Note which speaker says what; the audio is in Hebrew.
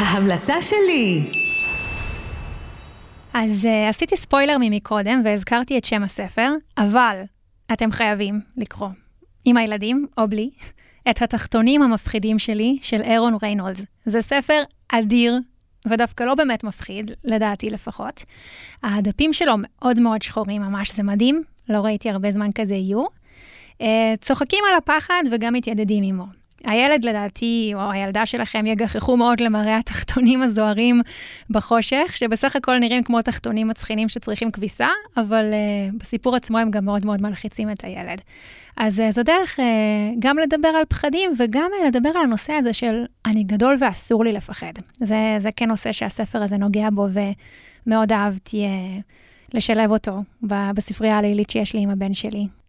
Speaker 1: ההמלצה שלי.
Speaker 2: אז uh, עשיתי ספוילר ממקודם והזכרתי את שם הספר, אבל אתם חייבים לקרוא, עם הילדים או בלי, את התחתונים המפחידים שלי של אירון ריינולדס. זה ספר אדיר, ודווקא לא באמת מפחיד, לדעתי לפחות. הדפים שלו מאוד מאוד שחורים ממש, זה מדהים, לא ראיתי הרבה זמן כזה יהיו. Uh, צוחקים על הפחד וגם מתיידדים עמו. הילד לדעתי, או הילדה שלכם, יגחכו מאוד למראה התחתונים הזוהרים בחושך, שבסך הכל נראים כמו תחתונים מצחינים שצריכים כביסה, אבל uh, בסיפור עצמו הם גם מאוד מאוד מלחיצים את הילד. אז uh, זו דרך uh, גם לדבר על פחדים וגם uh, לדבר על הנושא הזה של אני גדול ואסור לי לפחד. זה, זה כן נושא שהספר הזה נוגע בו ומאוד אהבתי uh, לשלב אותו בספרייה הלילית שיש לי עם הבן שלי.